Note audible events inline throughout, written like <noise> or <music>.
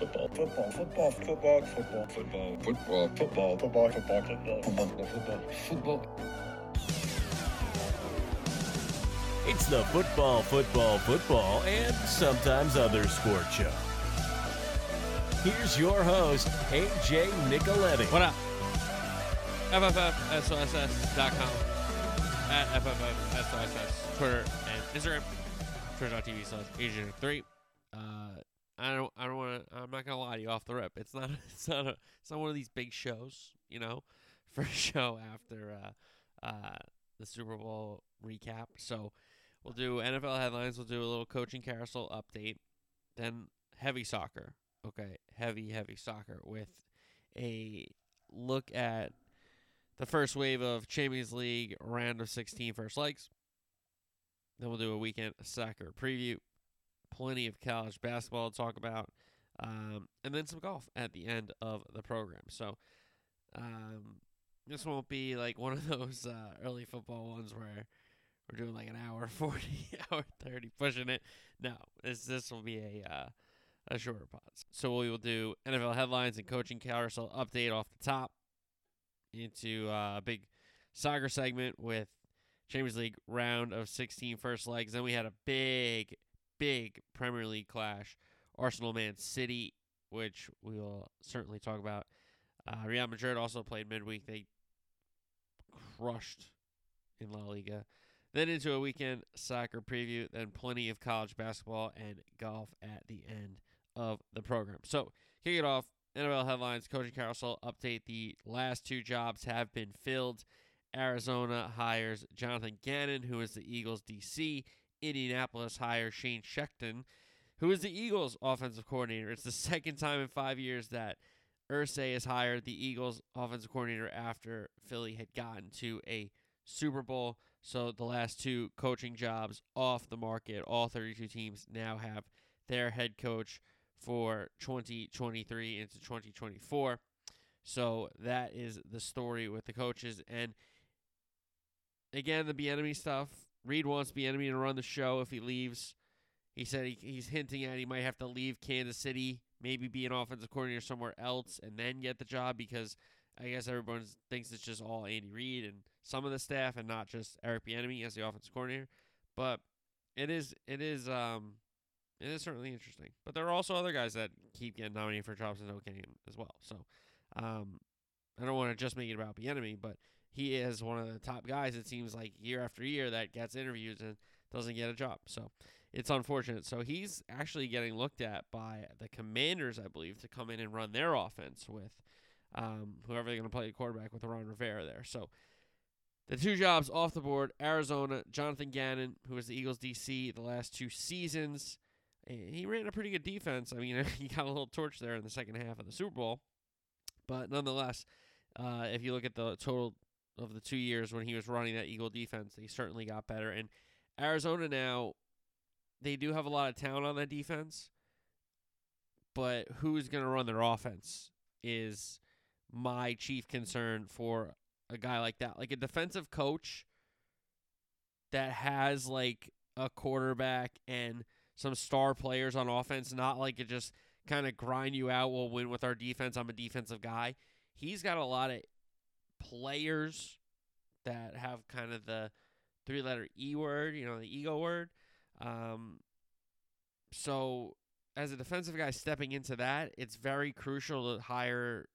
football, football, football, football, football, football, football, football, football, football, football, football, football, football. It's the football, football, football, and sometimes other sport show. Here's your host, AJ Nicoletti. What up? FFFSOSS.com at FFFSOSS, Twitter and Instagram, twitter.tv slash Asian 3 off the rip. It's not, <laughs> it's not a, it's not one of these big shows, you know, <laughs> for a show after, uh, uh, the Super Bowl recap. So we'll do NFL headlines. We'll do a little coaching carousel update. Then heavy soccer. Okay. Heavy, heavy soccer with a look at the first wave of Champions League round of 16 first legs. Then we'll do a weekend soccer preview. Plenty of college basketball to talk about. Um, and then some golf at the end of the program. So um, this won't be like one of <laughs> those uh, early football ones where we're doing like an hour <laughs> 40, hour 30, pushing it. No, this this will be a uh, a shorter pod. So we will do NFL headlines and coaching carousel update off the top into uh, a big soccer segment with Champions League round of 16 first legs. Then we had a big, big Premier League clash, Arsenal Man City, which we will certainly talk about. Uh, Real Madrid also played midweek. They crushed in La Liga. Then into a weekend soccer preview, then plenty of college basketball and golf at the end of the program. So, kick it off. NFL headlines, coaching carousel update. The last two jobs have been filled. Arizona hires Jonathan Gannon, who is the Eagles DC. Indianapolis hires Shane Steichen, who is the Eagles offensive coordinator. It's the second time in five years that Irsay has hired the Eagles offensive coordinator after Philly had gotten to a Super Bowl. So the last two coaching jobs off the market. All 32 teams now have their head coach for 2023 into 2024. So that is the story with the coaches. And again, the Bieniemy stuff. Reid wants Bieniemy to run the show if he leaves. He said he, he's hinting at he might have to leave Kansas City, maybe be an offensive coordinator somewhere else, and then get the job because I guess everyone thinks it's just all Andy Reid and some of the staff, and not just Eric Bieniemy as the offensive coordinator. But it is it is um it is certainly interesting. But there are also other guys that keep getting nominated for jobs and don't get him as well. So um I don't want to just make it about Bieniemy, but he is one of the top guys. It seems like year after year that gets interviews and doesn't get a job. So it's unfortunate. So he's actually getting looked at by the Commanders, I believe, to come in and run their offense with um, whoever they're going to play quarterback with Ron Rivera there. So the two jobs off the board Arizona, Jonathan Gannon, who was the Eagles DC the last two seasons. He ran a pretty good defense. I mean, <laughs> he got a little torch there in the second half of the Super Bowl. But nonetheless, uh, if you look at the total of the two years when he was running that Eagle defense, they certainly got better. And Arizona now, they do have a lot of talent on that defense, but who's going to run their offense is my chief concern for a guy like that. Like a defensive coach that has like a quarterback and some star players on offense, not like it just kind of grind you out. We'll win with our defense. I'm a defensive guy. He's got a lot of players that have kind of the three letter E word, you know, the ego word. Um, so as a defensive guy stepping into that, it's very crucial to hire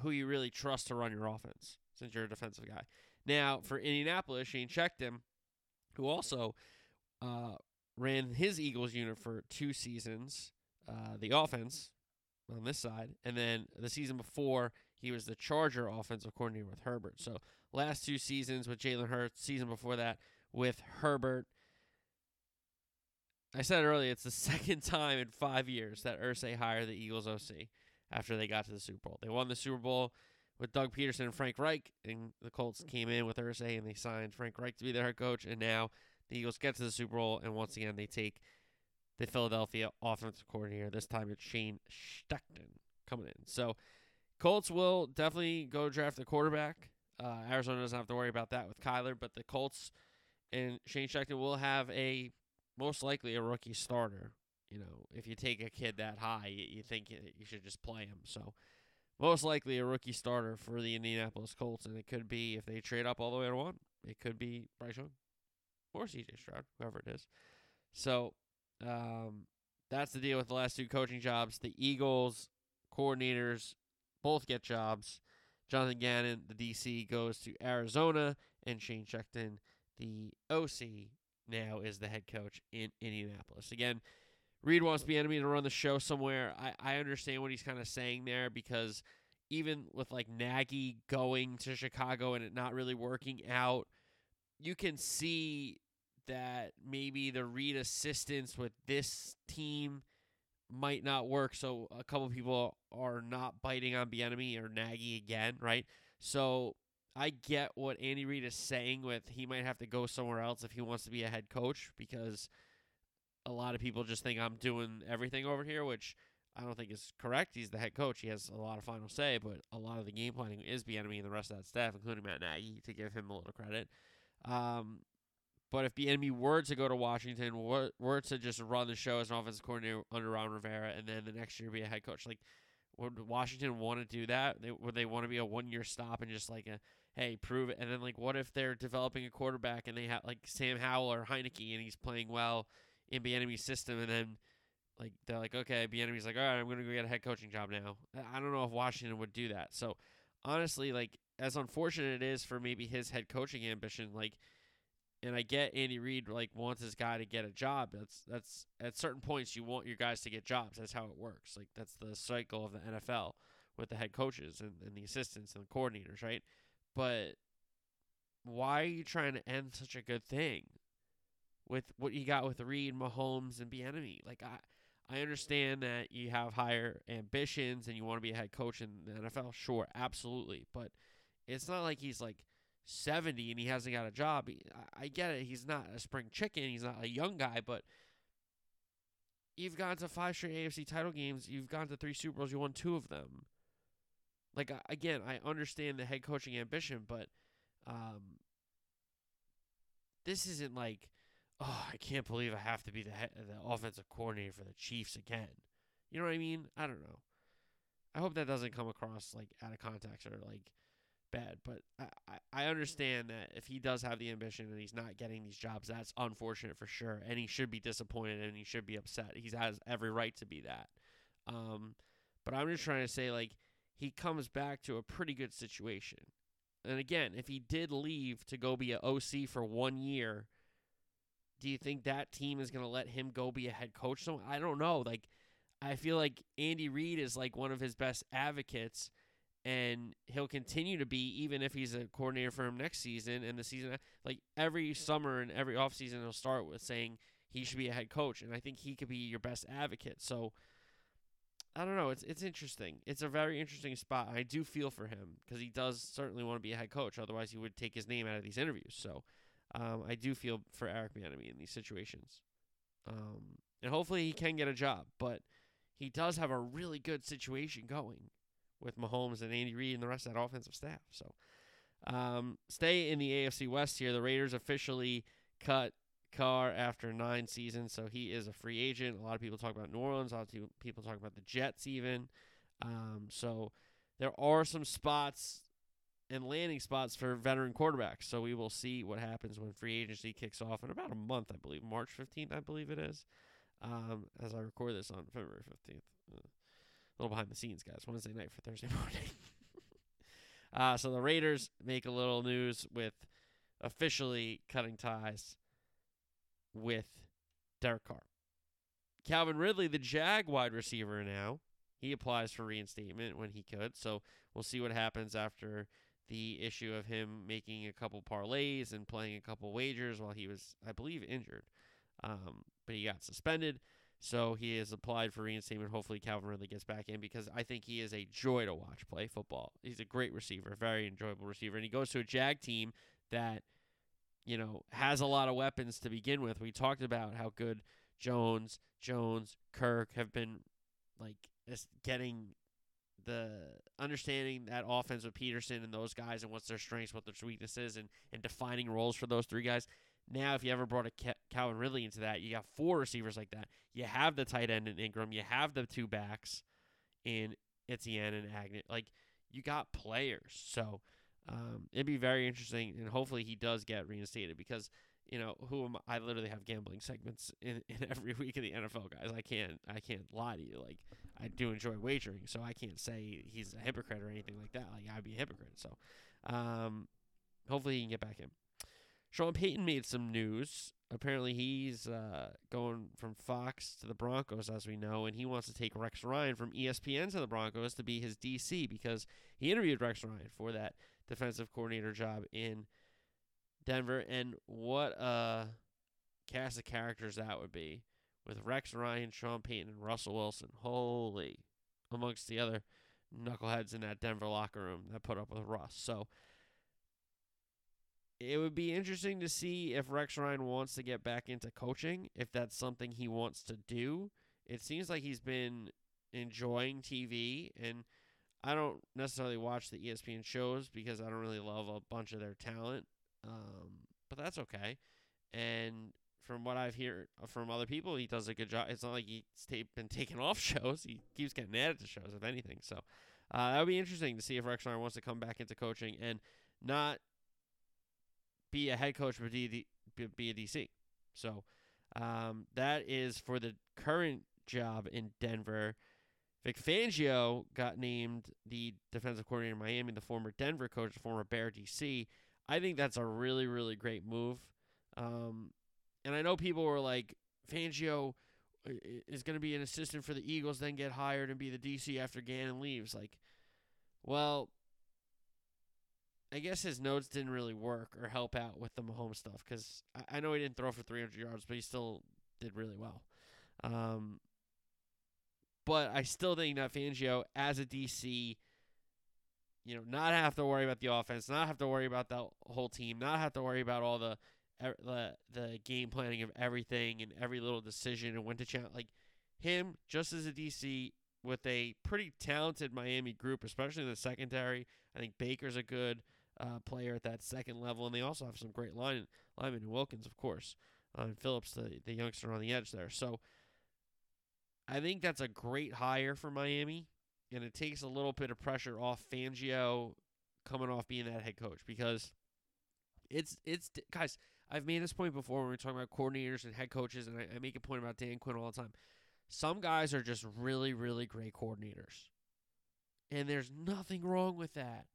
who you really trust to run your offense since you're a defensive guy. Now, for Indianapolis, Shane Steichen, who also uh, ran his Eagles unit for two seasons, uh, the offense on this side, and then the season before, he was the Charger offensive coordinator with Herbert. So last two seasons with Jalen Hurts, season before that with Herbert. I said earlier, it's the <laughs> second time in five years that Irsay hired the Eagles OC after they got to the Super Bowl. They won the Super Bowl with Doug Pederson and Frank Reich, and the Colts came in with Irsay and they signed Frank Reich to be their head coach. And now the Eagles get to the Super Bowl, and once again they take the Philadelphia offensive coordinator. This time it's Shane Steichen coming in. So Colts will definitely go draft a quarterback. Uh, Arizona doesn't have to worry about that with Kyler, but the Colts and Shane Steichen will have a most likely a rookie starter you know, if you take a kid that high, you, you think you, you should just play him. So most likely a rookie starter for the Indianapolis Colts, and it could be if they trade up all the way to one, it could be Bryce Young or CJ Stroud, whoever it is. So um, that's the deal with the last two coaching jobs. The Eagles coordinators both get jobs. Jonathan Gannon, the DC, goes to Arizona, and Shane Steichen, the OC, now is the head coach in Indianapolis. Again, Reid wants Bieniemy to run the show somewhere. I, I understand what he's kind of saying there because even with like Nagy going to Chicago and it not really working out, you can see that maybe the Reid assistance with this team might not work. So a couple people are not biting on Bieniemy or Nagy again, right? So I get what Andy Reid is saying with he might have to go somewhere else if he wants to be a head coach because a lot of people just think I'm doing everything over here, which I don't think is correct. He's the head coach. He has a lot of final say, but a lot of the game planning is Bieniemy and the rest of that staff, including Matt Nagy, to give him a little credit. Um, but if Bieniemy were to go to Washington, were, were to just run the show as an offensive coordinator under Ron Rivera, and then the next year be a head coach, like would Washington want to do that? They, would they want to be a one year stop and just like a hey prove it? And then like what if they're developing a quarterback and they have like Sam Howell or Heinicke and he's playing well in Bieniemy system, and then like they're like okay, Bieniemy's like all right, I'm gonna go get a head coaching job now. I don't know if Washington would do that. So honestly, like as unfortunate it is for maybe his head coaching ambition, like and I get Andy Reid like wants his guy to get a job. That's that's at certain points you want your guys to get jobs. That's how it works. Like that's the cycle of the NFL with the head coaches and, and the assistants and the coordinators, right? But why are you trying to end such a good thing with what you got with Reid, Mahomes, and Bieniemy? Like I. I understand that you have higher ambitions and you want to be a head coach in the NFL. Sure, absolutely. But it's not like he's like 70 and he hasn't got a job. I get it. He's not a spring chicken. He's not a young guy, but you've gone to five straight AFC title games. You've gone to three Super Bowls. You won two of them. Like again, I understand the head coaching ambition, but um, this isn't like, oh, I can't believe I have to be the head, the offensive coordinator for the Chiefs again. You know what I mean? I don't know. I hope that doesn't come across like out of context or like bad. But I, I understand that if he does have the ambition and he's not getting these jobs, that's unfortunate for sure. And he should be disappointed and he should be upset. He has every right to be that. Um, but I'm just trying to say, like, he comes back to a pretty good situation. And again, if he did leave to go be an OC for one year, do you think that team is going to let him go be a head coach? So I don't know. Like, I feel like Andy Reid is like one of his best advocates and he'll continue to be even if he's a coordinator for him next season and the season like every summer and every offseason he'll start with saying he should be a head coach and I think he could be your best advocate. So I don't know, it's it's interesting. It's a very interesting spot. I do feel for him because he does certainly want to be a head coach otherwise he would take his name out of these interviews. So um, I do feel for Eric Bieniemy in these situations. Um, and hopefully he can get a job, but he does have a really good situation going with Mahomes and Andy Reid and the rest of that offensive staff. So, um, stay in the AFC West here. The Raiders officially cut Carr after nine seasons, so he is a free agent. A lot of people talk about New Orleans. A lot of people talk about the Jets, even. Um, so there are some spots and landing spots for veteran quarterbacks. So we will see what happens when free agency kicks off in about a month, I believe, March fifteenth, I believe it is. Um, as I record this on February fifteenth. Uh, a little behind the scenes, guys. Wednesday night for Thursday <laughs> morning. uh, so the Raiders make a little news with officially cutting ties with Derek Carr. Calvin Ridley, the Jag wide receiver now, he applies for reinstatement when he could. So we'll see what happens after the issue of him making a couple parlays and playing a couple wagers while he was, I believe, injured. Um, but he got suspended. So he has applied for reinstatement. Hopefully, Calvin Ridley gets back in because I think he is a joy to watch play football. He's a great receiver, very enjoyable receiver, and he goes to a Jag team that you know has a lot of weapons to begin with. We talked about how good Jones, Jones, Kirk have been, like getting the understanding that offense with Pederson and those guys and what's their strengths, what their weaknesses, and and defining roles for those three guys Now, if you ever brought a Ca- Calvin Ridley into that, you got four receivers like that. You have the tight end in Ingram. You have the two backs in Etienne and Agnew. Like you got players, so um, it'd be very interesting, and hopefully he does get reinstated because you know who am I? I literally have gambling segments in, <laughs> in every week of the NFL, guys. I can't I can't lie to you. Like I do enjoy wagering, so I can't say he's a hypocrite or anything like that. Like I'd be a hypocrite. So um, hopefully he can get back in. Sean Payton made some news. Apparently, he's uh, going from Fox to the Broncos, as we know, and he wants to take Rex Ryan from ESPN to the Broncos to be his DC because he interviewed Rex Ryan for that defensive coordinator job in Denver. And what a cast of characters that would be with Rex Ryan, Sean Payton, and Russell Wilson. Holy, amongst the other knuckleheads in that Denver locker room that put up with Russ. So it would be interesting to see if Rex Ryan wants to get back into coaching, if that's something he wants to do. It seems like he's been enjoying TV, and I don't necessarily watch the ESPN shows because I don't really love a bunch of their talent, um, but that's okay. And from what I've heard from other people, he does a good job. It's not like he's been taken <laughs> off shows; he keeps getting added to shows, if anything. So uh, that would be interesting to see if Rex Ryan wants to come back into coaching and not be a head coach, but be, be a DC. So um, that is for the current job in Denver. Vic Fangio got named the defensive coordinator in Miami, the former Denver coach, the former Bear DC. I think that's a really, really great move. Um, and I know people were like, Fangio is going to be an assistant for the Eagles, then get hired and be the DC after Gannon leaves. Like, well, I guess his notes didn't really work or help out with the Mahomes stuff because I, I, know he didn't throw for 300 yards, but he still did really well. Um, but I still think that Fangio, as a DC, you know, not have to worry about the offense, not have to worry about the whole team, not have to worry about all the the the game planning of everything and every little decision and when to challenge. Like him, just as a DC with a pretty talented Miami group, especially in the secondary. I think Baker's a good uh, player at that second level, and they also have some great line linemen Wilkins, of course, uh, and Phillips, the the youngster on the edge there. So I think that's a great hire for Miami, and it takes a little bit of pressure off Fangio coming off being that head coach because it's it's guys. I've made this point before when we're talking about coordinators and head coaches, and I, I make a point about Dan Quinn all the time. Some guys are just really, really great coordinators. And there's nothing wrong with that.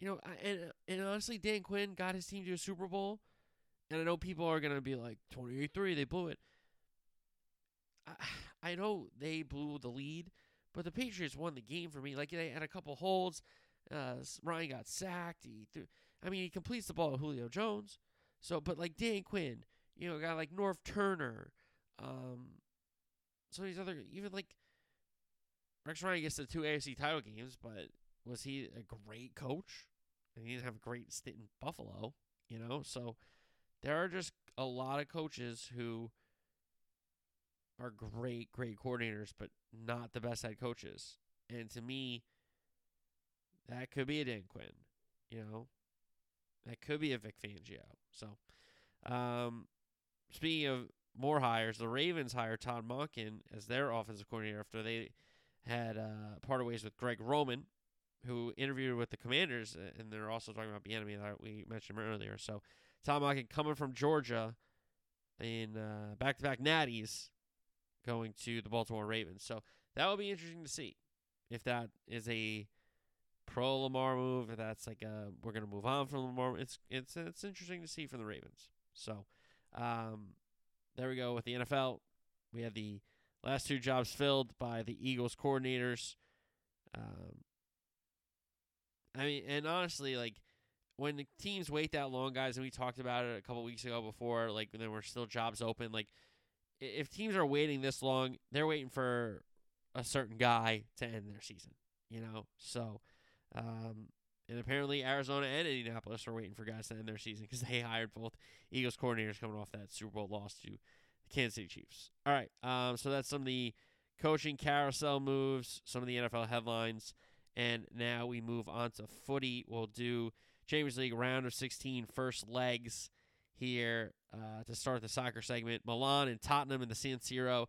You know, I, and and honestly, Dan Quinn got his team to a Super Bowl, and I know people are gonna be like, 28-3, they blew it. <sighs> I, know they blew the lead, but the Patriots won the game for me. Like they had a couple holds. Uh, Ryan got sacked. He threw, I mean, he completes the ball to Julio Jones. So, but like Dan Quinn, you know, a guy like Norv Turner, um, some of these other, even like Rex Ryan gets the two AFC title games, but was he a great coach? And he didn't have a great stint in Buffalo, you know? So there are just a lot of coaches who are great, great coordinators, but not the best head coaches. And to me, that could be a Dan Quinn, you know? That could be a Vic Fangio. So, um, speaking of more hires, the Ravens hired Todd Monken as their offensive coordinator after they had uh, parted ways with Greg Roman, who interviewed with the Commanders, and they're also talking about Bieniemy that we mentioned earlier. So, Todd Monken coming from Georgia in uh, back-to-back natties, going to the Baltimore Ravens. So that will be interesting to see if that is a pro Lamar move, if that's like a we're gonna move on from Lamar. It's it's it's interesting to see from the Ravens. So, um, there we go with the NFL. We have the last two jobs filled by the Eagles coordinators. Um, I mean, and honestly, like when the teams wait that long, guys, and we talked about it a couple weeks ago before, like there were still jobs open. Like if teams are waiting this long, they're waiting for a certain guy to end their season. You know, so um, and apparently Arizona and Indianapolis are waiting for guys to end their season because they <laughs> hired both Eagles coordinators coming off that Super Bowl loss to the Kansas City Chiefs. All right, um, so that's some of the coaching carousel moves, some of the NFL headlines, and now we move on to footy. We'll do Champions League round of 16 first legs, here uh, to start the soccer segment. Milan and Tottenham in the San Siro.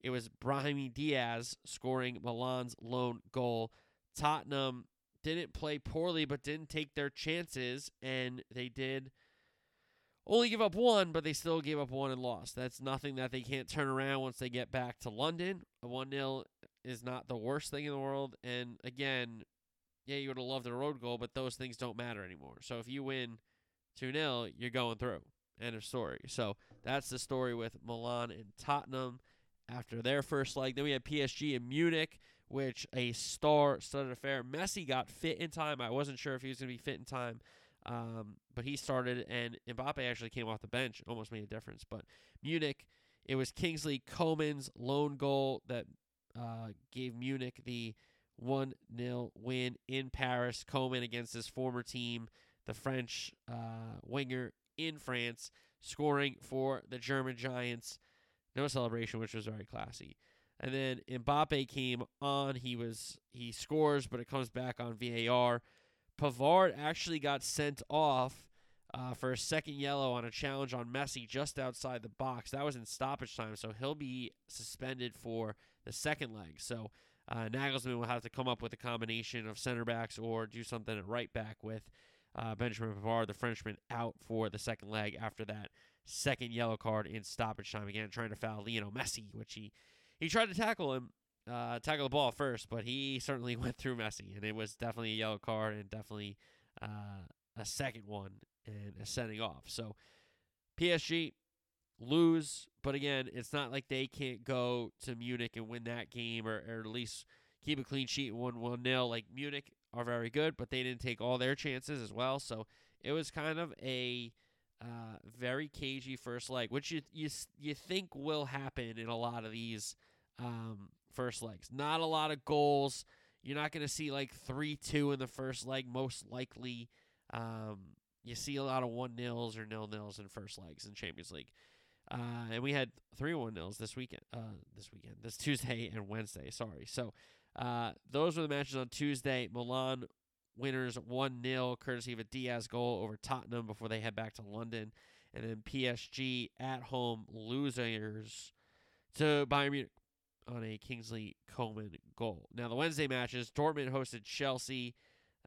It was Brahimi Diaz scoring Milan's lone goal. Tottenham didn't play poorly, but didn't take their chances, and they did only give up one, but they still gave up one and lost. That's nothing that they can't turn around once they get back to London. A 1 0 is not the worst thing in the world. And again, yeah, you would have loved a road goal, but those things don't matter anymore. So if you win 2 0, you're going through. End of story. So that's the story with Milan and Tottenham after their first leg. Then we had PSG in Munich, which a star studded affair. Messi got fit in time. I wasn't sure if he was going to be fit in time. Um, but he started, and Mbappe actually came off the bench, almost made a difference. But Munich, it was Kingsley Coman's lone goal that uh, gave Munich the 1 0 win in Paris. Coman against his former team, the French uh, winger in France, scoring for the German Giants. No celebration, which was very classy. And then Mbappe came on. He was he scores, but it comes back on VAR. Pavard actually got sent off uh, for a second yellow on a challenge on Messi just outside the box. That was in stoppage time, so he'll be suspended for the second leg. So uh, Nagelsmann will have to come up with a combination of center backs or do something at right back with uh, Benjamin Pavard, the Frenchman, out for the second leg after that second yellow card in stoppage time. Again, trying to foul Lionel Messi, which he he tried to tackle him uh, tackle the ball first, but he certainly <laughs> went through Messi, and it was definitely a yellow card and definitely uh, a second one and a sending off. So PSG lose, but again, it's not like they can't go to Munich and win that game or, or at least keep a clean sheet and win 1 0. Like Munich are very good, but they didn't take all their chances as well. So it was kind of a uh, very cagey first leg, which you, you, you think will happen in a lot of these um, first legs. Not a lot of goals. You're not going to see like 3 2 in the first leg, most likely. Um, you see a lot of 1 nils or nil nils in first legs in Champions League. Uh, and we had 3 1 nils this weekend. Uh, this weekend, this Tuesday and Wednesday. Sorry. So uh, those were the matches on Tuesday. Milan winners 1 0, courtesy of a Diaz goal over Tottenham before they head back to London. And then PSG at home losers to Bayern Munich on a Kingsley Coman goal. Now, the Wednesday matches Dortmund hosted Chelsea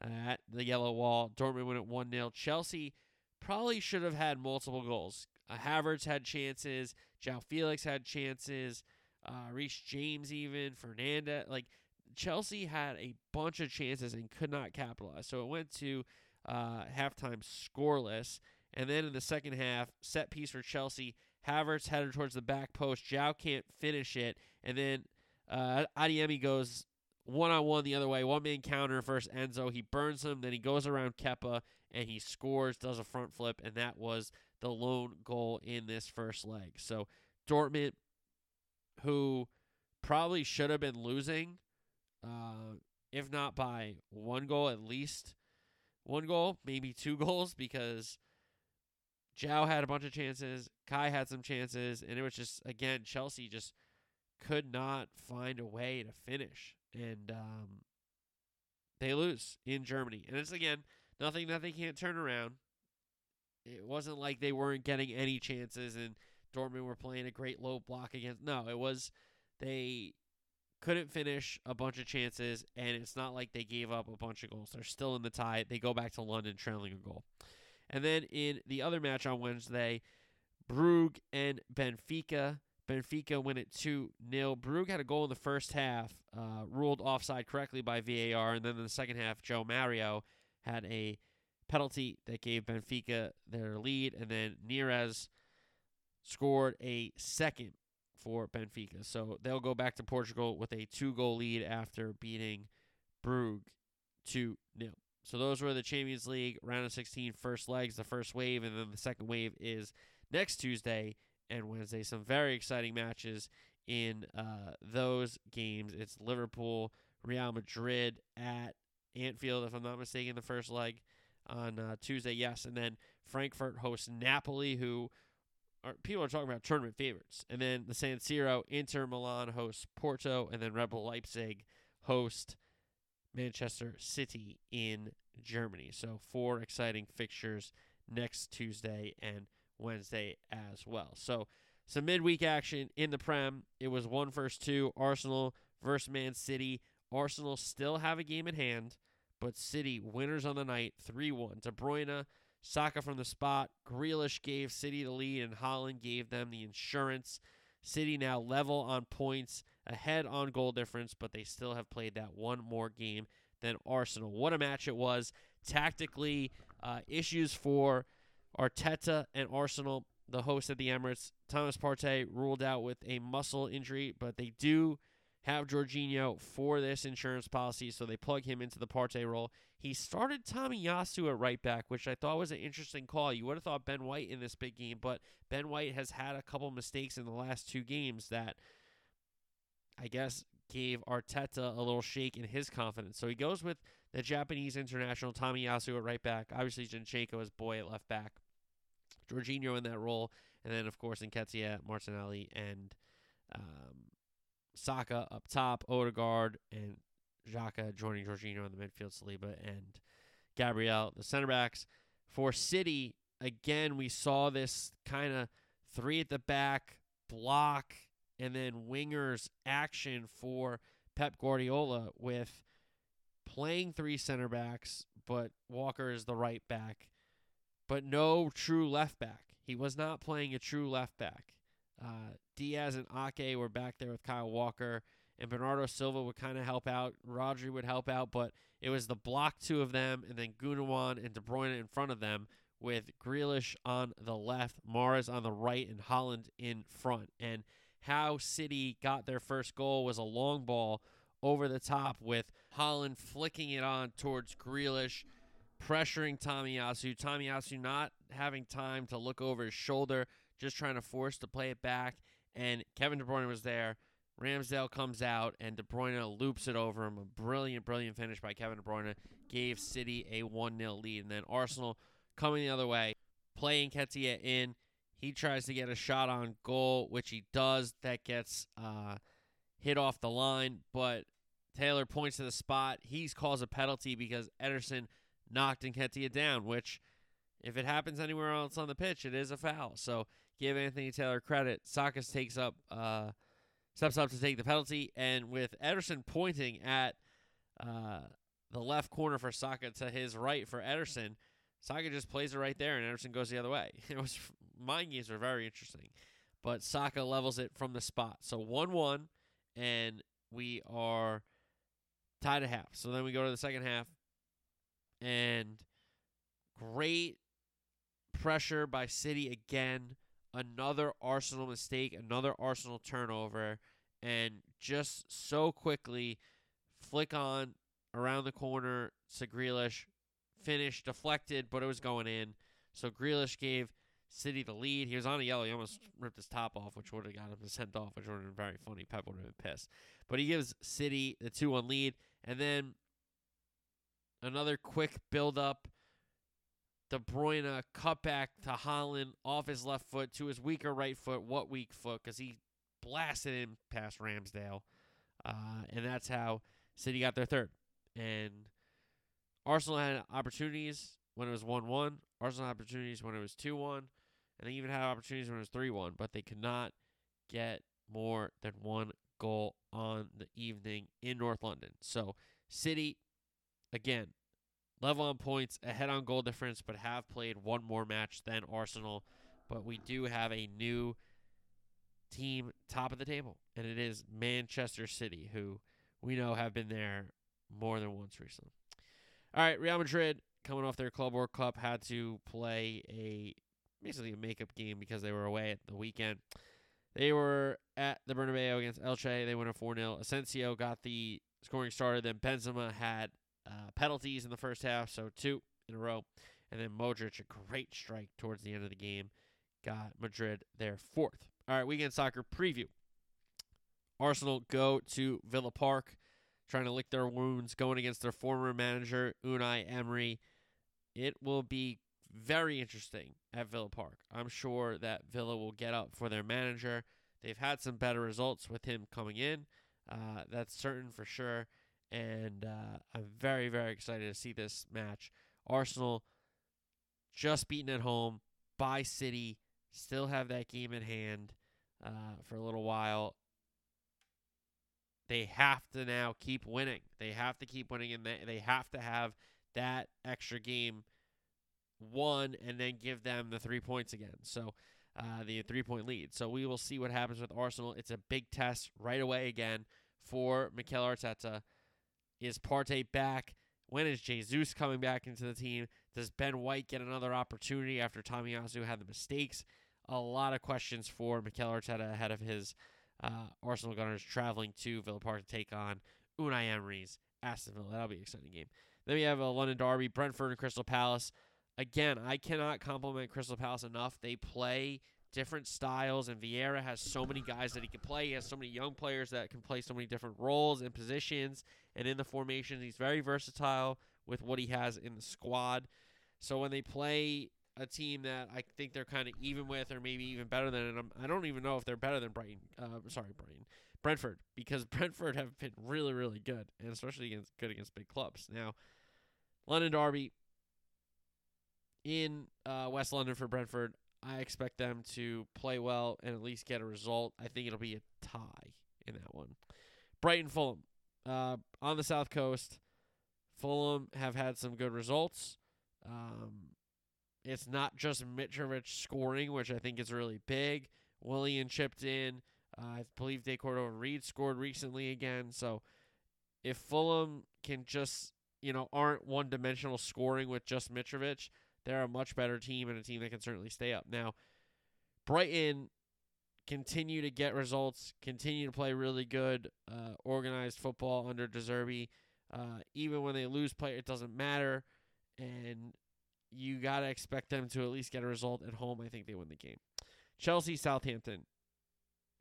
at the Yellow Wall. Dortmund went at 1 0. Chelsea probably should have had multiple goals. Uh, Havertz had chances. João Felix had chances. Uh, Reece James, even. Fernanda. Like, Chelsea had a bunch of chances and could not capitalize. So it went to uh, halftime scoreless. And then in the second half, set piece for Chelsea. Havertz headed towards the back post. João can't finish it. And then uh, Adeyemi goes one on one the other way. One man counter first Enzo. He burns him. Then he goes around Kepa and he scores, does a front flip. And that was the lone goal in this first leg. So Dortmund, who probably should have been losing, uh, if not by one goal, at least one goal, maybe two <laughs> goals, because João had a bunch of chances. Kai had some chances. And it was just, again, Chelsea just could not find a way to finish. And um, they lose in Germany. And it's, again, nothing that they can't turn around. It wasn't like they weren't getting any chances and Dortmund were playing a great low block against. No, it was they couldn't finish a bunch of chances, and it's not like they gave up a bunch of goals. They're still in the tie. They go back to London trailing a goal. And then in the other match on Wednesday, Brugge and Benfica. Benfica win it 2 0. Brugge had a goal in the first half, uh, ruled offside correctly by VAR. And then in the second half, João Mário had a penalty that gave Benfica their lead. And then Neres scored a second for Benfica. So they'll go back to Portugal with a two goal lead after beating Brugge 2 0. So those were the Champions League round of 16 first legs, the first wave, and then the second wave is next Tuesday and Wednesday. Some very exciting matches in uh, those games. It's Liverpool, Real Madrid at Anfield, if I'm not mistaken, the first leg on uh, Tuesday. Yes, and then Frankfurt hosts Napoli, who are, people are talking about tournament favorites. And then the San Siro, Inter Milan hosts Porto, and then Rebel Leipzig host Manchester City in Germany. So four exciting fixtures next Tuesday and Wednesday as well. So some midweek action in the Prem. It was one versus two. Arsenal versus Man City. Arsenal still have a game in hand, but City winners on the night 3 1. De Bruyne, Saka from the spot. Grealish gave City the lead, and Haaland gave them the insurance. City now level on points, ahead on goal difference, but they still have played that one more game than Arsenal. What a match it was. Tactically, uh, issues for Arteta and Arsenal, the host at the Emirates. Thomas Partey ruled out with a muscle injury, but they do have Jorginho for this insurance policy, so they plug him into the Partey role. He started Tomiyasu at right back, which I thought was an interesting call. You would have thought Ben White in this big game, but Ben White has had a couple mistakes in the last two games that I guess gave Arteta a little shake in his confidence. So he goes with the Japanese international Tomiyasu at right back. Obviously, Zinchenko is boy at left back. Jorginho in that role, and then of course Nketiah, Martinelli, and um, Saka up top, Odegaard and Xhaka joining Jorginho in the midfield, Saliba and Gabriel, the center backs. For City, again, we saw this kind of three at the back block and then wingers action for Pep Guardiola with playing three center backs, but Walker is the right back, but no true left back. He was not playing a true left back. Uh, Dias and Ake were back there with Kyle Walker, and Bernardo Silva would kind of help out. Rodri would help out, but it was the block two of them, and then Gundogan and De Bruyne in front of them, with Grealish on the left, Mahrez on the right, and Haaland in front. And how City got their first goal was a long ball over the top with Haaland flicking it on towards Grealish, pressuring Tomiyasu. Tomiyasu not having time to look over his shoulder, just trying to force to play it back. And Kevin De Bruyne was there. Ramsdale comes out and De Bruyne loops it over him. A brilliant, brilliant finish by Kevin De Bruyne gave City a 1 0 lead. And then Arsenal coming the other way, playing Nketiah in. He tries to get a shot on goal, which he does. That gets uh, hit off the line, but Taylor points to the spot. He calls a penalty because Ederson knocked Nketiah down, which, if it happens anywhere else on the pitch, it is a foul. So give Anthony Taylor credit. Sakas takes up, uh, steps up to take the penalty, and with Ederson pointing at uh, the left corner for Saka to his right for Ederson, Saka just plays it right there, and Ederson goes the other way. <laughs> It was mind games were very interesting, but Saka levels it from the spot. So one one, and we are tied at half. So then we go to the second half, and great pressure by City again. Another Arsenal mistake, another Arsenal turnover, and just so quickly flick on around the corner to Grealish, finish deflected, but it was going in. So Grealish gave City the lead. He was on a yellow. He almost ripped his top off, which would have got him sent off, which would have been very funny. Pep would have been pissed. But he gives City the 2 1 lead. And then another quick build up. De Bruyne cut back to Haaland off his left foot to his weaker right foot. What weak foot? Because he blasted him past Ramsdale. Uh, and that's how City got their third. And Arsenal had opportunities when it was 1 1. Arsenal had opportunities when it was 2 1. And they even had opportunities when it was 3 1. But they could not get more than one goal on the evening in North London. So, City, again, level on points, ahead on goal difference, but have played one more match than Arsenal. But we do have a new team top of the table, and it is Manchester City, who we know have been there more than once recently. All right, Real Madrid coming off their Club World Cup had to play a basically a makeup game because they were away at the weekend. They were at the Bernabeu against Elche. They won a 4 0. Asensio got the scoring started. Then Benzema had uh, penalties in the first half, so two in a row. And then Modric, a great strike towards the end of the game, got Madrid their fourth. All right, weekend soccer preview. Arsenal go to Villa Park, trying to lick their wounds, going against their former manager, Unai Emery. It will be very interesting at Villa Park. I'm sure that Villa will get up for their manager. They've had some better results with him coming in. Uh, that's certain for sure. And uh, I'm very, very excited to see this match. Arsenal just beaten at home by City still have that game in hand uh, for a little while. They have to now keep winning. They have to keep winning, and they, they have to have that extra game won and then give them the three points again. So uh, the three point lead. So we will see what happens with Arsenal. It's a big test right away again for Mikel Arteta. Is Partey back? When is Jesus coming back into the team? Does Ben White get another opportunity after Tommy Tomiyasu had the mistakes? A lot of questions for Mikel Arteta ahead of his uh, Arsenal Gunners traveling to Villa Park to take on Unai Emery's Aston Villa. That'll be an exciting game. Then we have a London Derby, Brentford and Crystal Palace. Again, I cannot compliment Crystal Palace enough. They play different styles, and Vieira has so many guys that he can play. He has so many young players that can play so many different roles and positions, and in the formation, he's very versatile with what he has in the squad. So when they play a team that I think they're kind of even with, or maybe even better than, and I'm, I do not even know if they're better than Brighton. Uh, sorry, Brighton, Brentford, because <laughs> Brentford have been really, really good, and especially against good against big clubs. Now, London Derby in uh, West London for Brentford. I expect them to play well and at least get a result. I think it'll be a tie in that one. Brighton Fulham uh, on the South Coast. Fulham have had some good results. Um, it's not just Mitrovic scoring, which I think is really big. Willian chipped in. Uh, I believe De Cordova-Reid scored recently again. So if Fulham can just, you know, aren't one dimensional scoring with just Mitrovic, they're a much better team and a team that can certainly stay up. Now, Brighton continue to get results, continue to play really good, uh, organized football under De Zerbi. Uh, even when they lose play, it doesn't matter. And you got to expect them to at least get a result at home. I think they win the game. Chelsea, Southampton.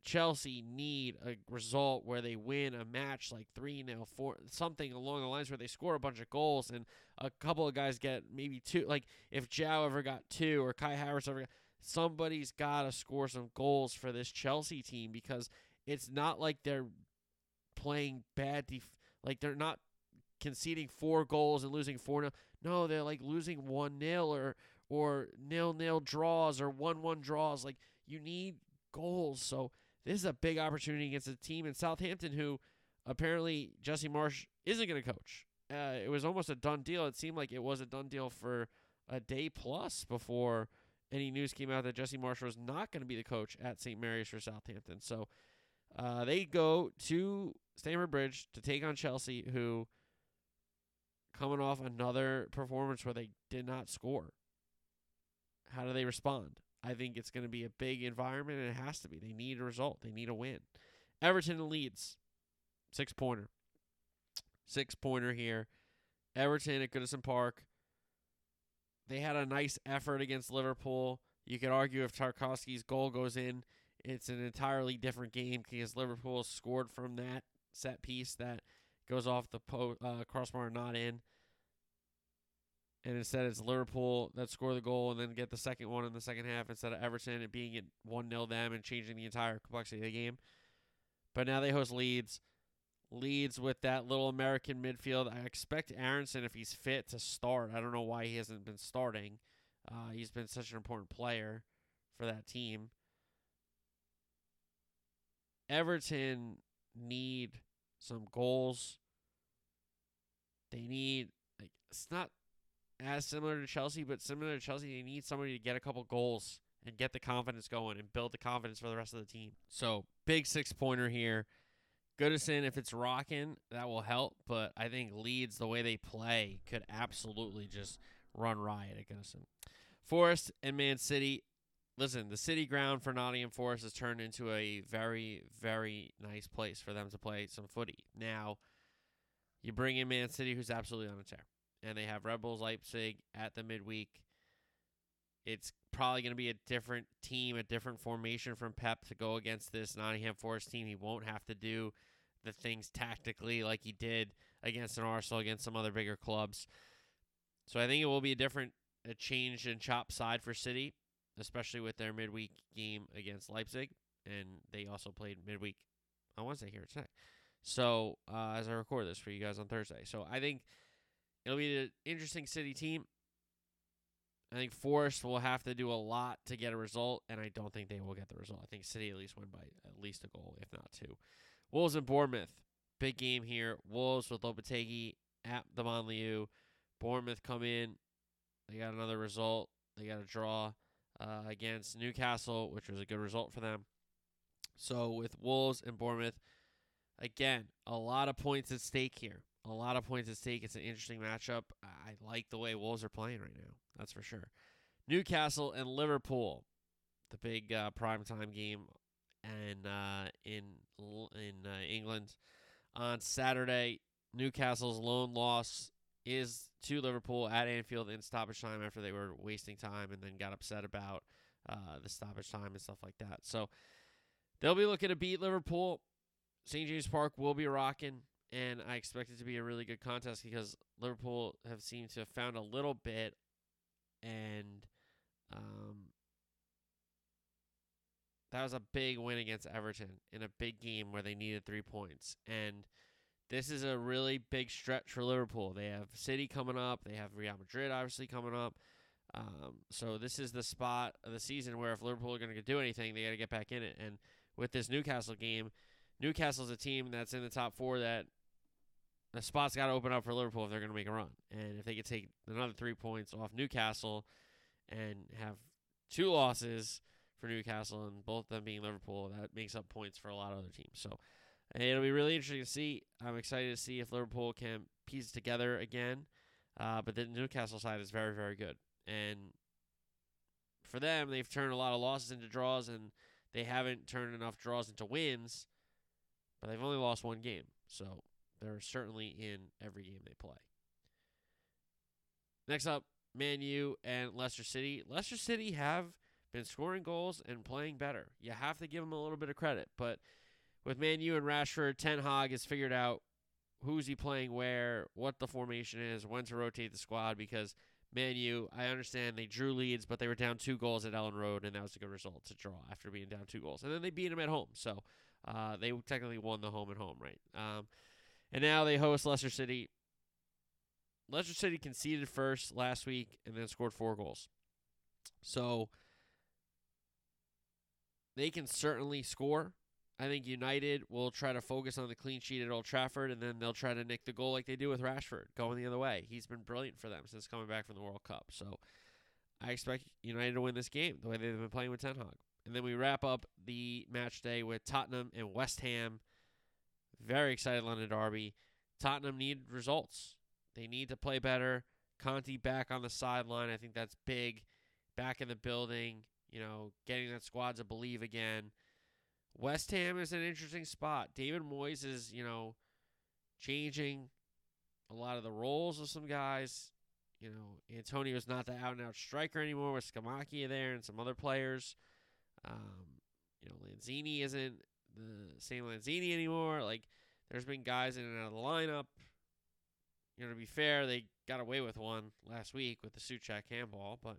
Chelsea need a result where they win a match like 3 0, 4 something along the lines where they score a bunch of goals and a couple of guys get maybe two. Like if João ever got two or Kai Havertz ever got, somebody's got to score some goals for this Chelsea team because it's not like they're playing bad. Def- like they're not conceding four goals and losing 4 0. No, they're like losing 1 0 or, or nil nil draws or 1 1 draws. Like you need goals. So this is a big opportunity against a team in Southampton who apparently Jesse Marsch isn't going to coach. Uh, it was almost a done deal. It seemed like it was a done deal for a day plus before any news came out that Jesse Marsch was not going to be the coach at St. Mary's for Southampton. So uh, they go to Stamford Bridge to take on Chelsea, who coming off another performance where they did not score. How do they respond? I think it's going to be a big environment, and it has to be. They need a result. They need a win. Everton Leeds, six pointer, six pointer here. Everton at Goodison Park. They had a nice effort against Liverpool. You could argue if Tarkowski's goal goes in, it's an entirely different game because Liverpool scored from that set piece that goes off the po- uh, crossbar, not in and instead it's Liverpool that score the goal and then get the second one in the second half instead of Everton and being at 1 0 them and changing the entire complexity of the game. But now they host Leeds. Leeds with that little American midfield. I expect Aaronson, if he's fit, to start. I don't know why he hasn't been starting. Uh, he's been such an important player for that team. Everton need some goals. They need like it's not as similar to Chelsea, but similar to Chelsea, they need somebody to get a couple goals and get the confidence going and build the confidence for the rest of the team. So big six pointer here. Goodison, if it's rocking, that will help. But I think Leeds, the way they play, could absolutely just run riot at Goodison. Forest and Man City. Listen, the city ground for Nottingham Forest has turned into a very, very nice place for them to play some footy. Now, you bring in Man City, who's absolutely on a tear and they have Rebels Leipzig at the midweek. It's probably going to be a different team, a different formation from Pep to go against this Nottingham Forest team. He won't have to do the things tactically like he did against an Arsenal, against some other bigger clubs. So I think it will be a different, a change in chop side for City, especially with their midweek game against Leipzig, and they also played midweek on Wednesday here tonight. So uh, as I record this for you guys on Thursday, so I think It'll be an interesting City team. I think Forest will have to do a lot to get a result, and I don't think they will get the result. I think City at least win by at least a goal, if not two. Wolves and Bournemouth. Big game here. Wolves with Lopetegui at the Molineux. Bournemouth come in. They got another result. They got a draw uh, against Newcastle, which was a good result for them. So with Wolves and Bournemouth, again, a lot of points at stake here. A lot of points at stake. It's an interesting matchup. I like the way Wolves are playing right now. That's for sure. Newcastle and Liverpool, the big uh, primetime game, and uh, in in uh, England on Saturday. Newcastle's lone loss is to Liverpool at Anfield in stoppage time after they were wasting time and then got upset about uh, the stoppage time and stuff like that. So they'll be looking to beat Liverpool. St. James Park will be rocking, and I expect it to be a really good contest because Liverpool have seemed to have found a little bit, and um, that was a big win against Everton in a big game where they needed three points. And this is a really big stretch for Liverpool. They have City coming up, they have Real Madrid obviously coming up. Um, so this is the spot of the season where if Liverpool are going to do anything, they got to get back in it. And with this Newcastle game, Newcastle's a team that's in the top four that the spot's got to open up for Liverpool if they're going to make a run. And if they could take another three points off Newcastle and have two losses for Newcastle and both them being Liverpool, that makes up points for a lot of other teams. So it'll be really interesting to see. I'm excited to see if Liverpool can piece together again. Uh, but the Newcastle side is very, very good. And for them, they've turned a lot of losses into draws, and they haven't turned enough draws into wins. But they've only lost one game, so they're certainly in every game they play. Next up, Man U and Leicester City. Leicester City have been scoring goals and playing better. You have to give them a little bit of credit, but with Man U and Rashford, Ten Hag has figured out who's he playing where, what the formation is, when to rotate the squad because Man U, I understand they drew Leeds, but they were down two goals at Elland Road, and that was a good result to draw after being down two goals. And then they beat them at home, so uh, they technically won the home and home, right? Um, and now they host Leicester City. Leicester City conceded first last week and then scored four goals. So they can certainly score. I think United will try to focus on the clean sheet at Old Trafford, and then they'll try to nick the goal like they do with Rashford, going the other way. He's been brilliant for them since coming back from the World Cup. So I expect United to win this game the way they've been playing with Ten Hag. And then we wrap up the match day with Tottenham and West Ham. Very excited London Derby. Tottenham need results. They need to play better. Conte back on the sideline. I think that's big. Back in the building, you know, getting that squad to believe again. West Ham is an interesting spot. David Moyes is, you know, changing a lot of the roles of some guys. You know, Antonio's not the out and out striker anymore with Scamacca there and some other players. Um, you know, Lanzini isn't the same Lanzini anymore. Like, there's been guys in and out of the lineup. You know, to be fair, they got away with one last week with the Souček handball, but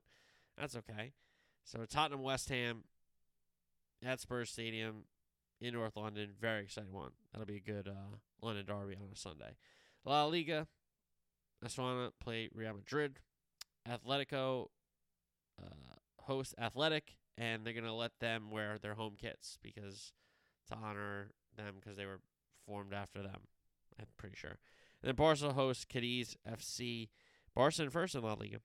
that's okay. So Tottenham West Ham at Spurs Stadium in North London. Very exciting one. That'll be a good uh, London derby on a Sunday. La Liga, Osasuna play Real Madrid. Atletico uh, host Athletic, and they're going to let them wear their home kits because to honor them because they were formed after them. I'm pretty sure. And then Barca hosts Cadiz FC. Barca in first in La Liga.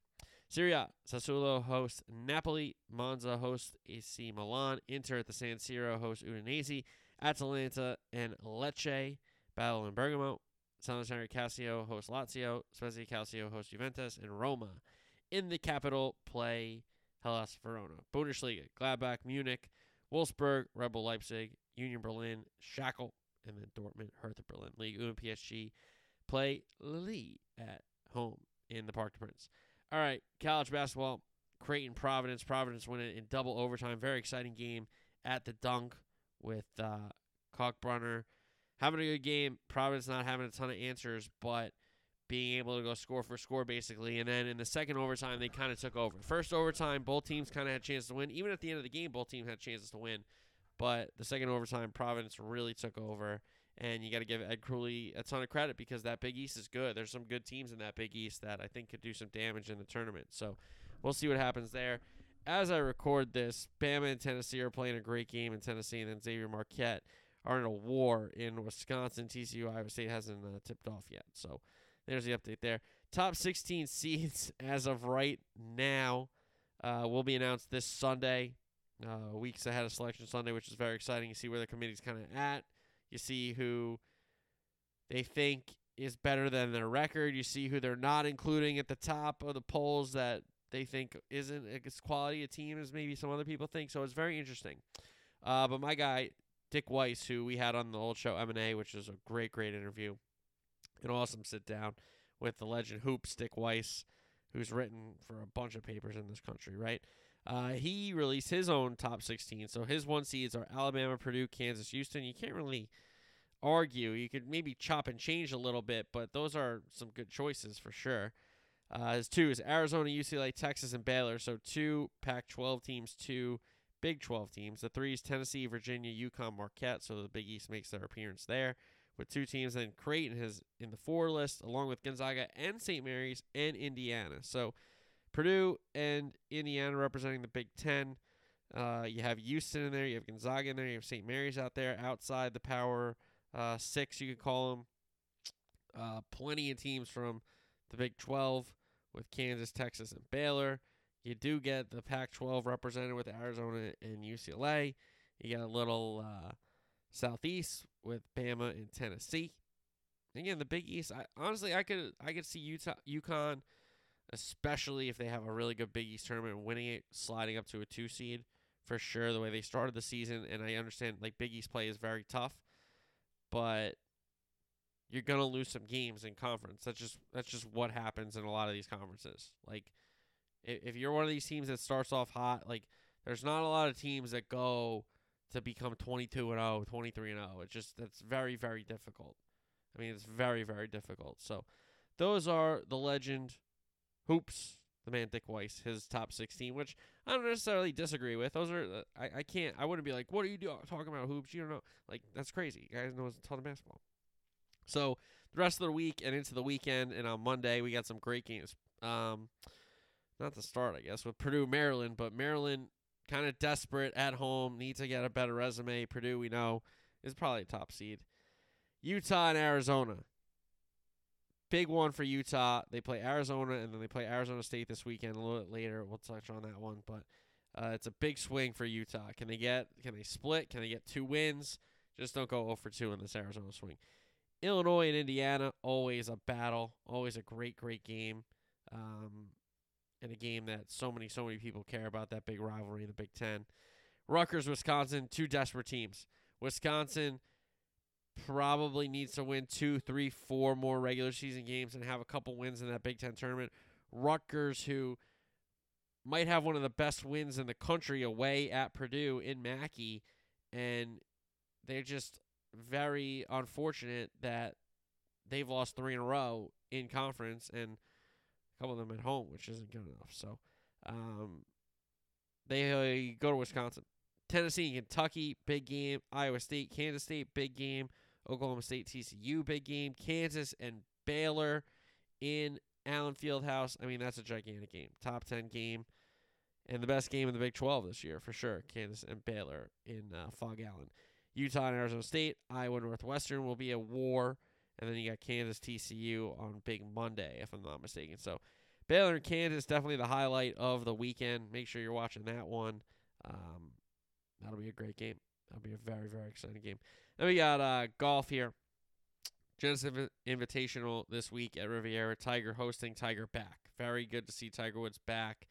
Serie A, Sassuolo hosts Napoli, Monza hosts AC Milan, Inter at the San Siro hosts Udinese, Atalanta and Lecce battle in Bergamo, Salernitana Calcio hosts Lazio, Spezia Calcio hosts Juventus, and Roma in the capital play Hellas Verona. Bundesliga, Gladbach, Munich, Wolfsburg, RB Leipzig, Union Berlin, Schalke, and then Dortmund, Hertha Berlin. League and PSG play Lille at home in the Parc des Princes. All right, college basketball. Creighton, Providence. Providence win it in double overtime. Very exciting game at the dunk with uh, Kalkbrenner having a good game. Providence not having a ton of answers, but being able to go score for score basically. And then in the second overtime, they kind of took over. First overtime, both teams kind of had a chance to win. Even at the end of the game, both teams had chances to win. But the second overtime, Providence really took over. And you got to give Ed Cooley a ton of credit because that Big East is good. There's some good teams in that Big East that I think could do some damage in the tournament. So we'll see what happens there. As I record this, Bama and Tennessee are playing a great game in Tennessee, and then Xavier Marquette are in a war in Wisconsin. TCU Iowa State hasn't uh, tipped off yet, so there's the update there. Top 16 <laughs> seeds as of right now uh, will be announced this Sunday, uh, weeks ahead of Selection Sunday, which is very exciting. You see where the committee's kind of at. You see who they think is better than their record. You see who they're not including at the top of the polls that they think isn't as quality a team as maybe some other people think. So it's very interesting. Uh, but my guy Dick Weiss, who we had on the old show M and A, which was a great, great interview, an awesome sit down with the legend Hoops Dick Weiss, who's written for a bunch of papers in this country, right? Uh, he released his own top 16. So his one seeds are Alabama, Purdue, Kansas, Houston. You can't really argue. You could maybe chop and change a little bit, but those are some good choices for sure. Uh, his two is Arizona, UCLA, Texas, and Baylor. So two Pac 12 teams, two Big 12 teams. The three is Tennessee, Virginia, UConn, Marquette. So the Big East makes their appearance there with two teams. Then Creighton has in the four list, along with Gonzaga and St. Mary's and Indiana. So Purdue and Indiana representing the Big Ten. Uh, you have Houston in there. You have Gonzaga in there. You have St. Mary's out there outside the Power uh, Six, you could call them. Uh, plenty of teams from the Big 12 with Kansas, Texas, and Baylor. You do get the Pac 12 represented with Arizona and UCLA. You got a little uh, Southeast with Bama and Tennessee. Again, the Big East. I, honestly, I could I could see Utah, UConn, especially if they have a really good Big East tournament, winning it, sliding up to a two seed for sure. The way they started the season, and I understand like Big East play is very tough, but you're gonna lose some games in conference. That's just that's just what happens in a lot of these conferences. Like if, if you're one of these teams that starts off hot, like there's not a lot of teams that go to become 22 and 0, 23 and 0. It's just that's very very difficult. I mean, it's very very difficult. So those are the legend hoops, the man Dick Weiss, his top 16, which I don't necessarily disagree with. Those are uh, I I can't I wouldn't be like, what are you doing talking about hoops? You don't know. Like that's crazy. You guys know a ton of basketball. So the rest of the week and into the weekend and on Monday we got some great games. Um, not to start, I guess, with Purdue, Maryland, but Maryland kind of desperate at home, need to get a better resume. Purdue, we know, is probably a top seed. Utah and Arizona. Big one for Utah. They play Arizona and then they play Arizona State this weekend. A little bit later, we'll touch on that one, but uh, it's a big swing for Utah. Can they get? Can they split? Can they get two wins? Just don't go 0 for 2 in this Arizona swing. Illinois and Indiana, always a battle, always a great, great game, um, and a game that so many, so many people care about. That big rivalry in the Big Ten. Rutgers, Wisconsin, two desperate teams. Wisconsin probably needs to win two, three, four more regular season games and have a couple wins in that Big Ten tournament. Rutgers, who might have one of the best wins in the country away at Purdue in Mackey, and they're just very unfortunate that they've lost three in a row in conference and a couple of them at home, which isn't good enough. So um, they uh, go to Wisconsin. Tennessee, Kentucky, big game. Iowa State, Kansas State, big game. Oklahoma State, TCU, big game. Kansas and Baylor in Allen Fieldhouse. I mean, that's a gigantic game. Top 10 game. And the best game in the Big 12 this year, for sure. Kansas and Baylor in uh, Phog Allen. Utah and Arizona State, Iowa Northwestern will be a war, and then you got Kansas TCU on Big Monday, if I'm not mistaken. So Baylor and Kansas definitely the highlight of the weekend. Make sure you're watching that one. Um, that'll be a great game. That'll be a very very exciting game. Then we got uh, golf here. Genesis Inv- Invitational this week at Riviera. Tiger hosting. Tiger back. Very good to see Tiger Woods back.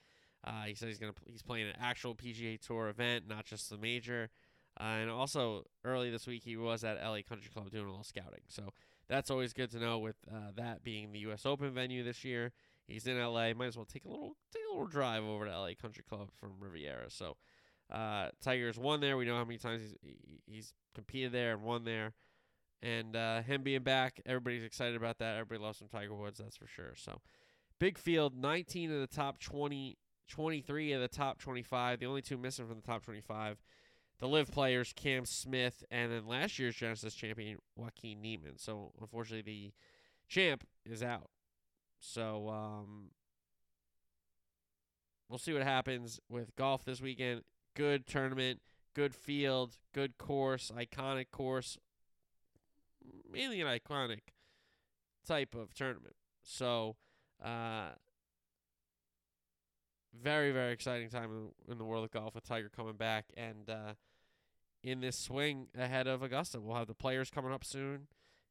Uh, he said he's gonna he's playing an actual PGA Tour event, not just the major. Uh, and also early this week he was at LA Country Club doing a little scouting. So that's always good to know. With uh, that being the U.S. Open venue this year, he's in LA. Might as well take a little take a little drive over to LA Country Club from Riviera. So uh, Tigers won there. We know how many times he's he's competed there and won there. And uh, him being back, everybody's excited about that. Everybody loves some Tiger Woods, that's for sure. So big field, 19 of the top 20, 23 of the top 25. The only two missing from the top 25 the LIV players Cam Smith and then last year's Genesis champion Joaquin Niemann. So unfortunately the champ is out. So um we'll see what happens with golf this weekend. Good tournament, good field, good course, iconic course, mainly an iconic type of tournament. So, uh, very very exciting time in, the world of golf with Tiger coming back and uh, in this swing ahead of Augusta. We'll have the players coming up soon,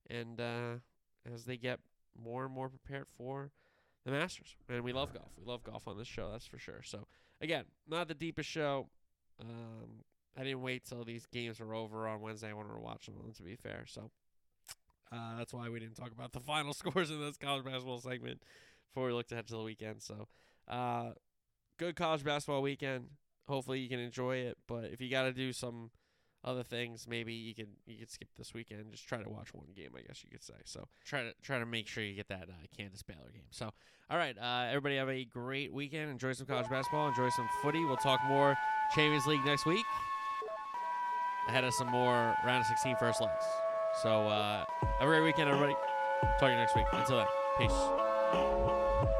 and uh, as they get more and more prepared for the Masters. And we love golf. We love golf on this show, that's for sure. So again, not the deepest show. Um, I didn't wait till these games were over on Wednesday. I wanted to watch them. To be fair, so uh, that's why we didn't talk about the <laughs> final scores in this college basketball segment before we looked ahead to the weekend. So, uh, good college basketball weekend. Hopefully you can enjoy it. But if you got to do some other things, maybe you can you can skip this weekend. Just try to watch one game, I guess you could say. So try to try to make sure you get that uh, Kansas Baylor game. So all right, uh, everybody have a great weekend. Enjoy some college basketball. Enjoy some footy. We'll talk more Champions League next week. Ahead of some more round of 16 first legs. So uh, have a great weekend, everybody. Talk to you next week. Until then, peace.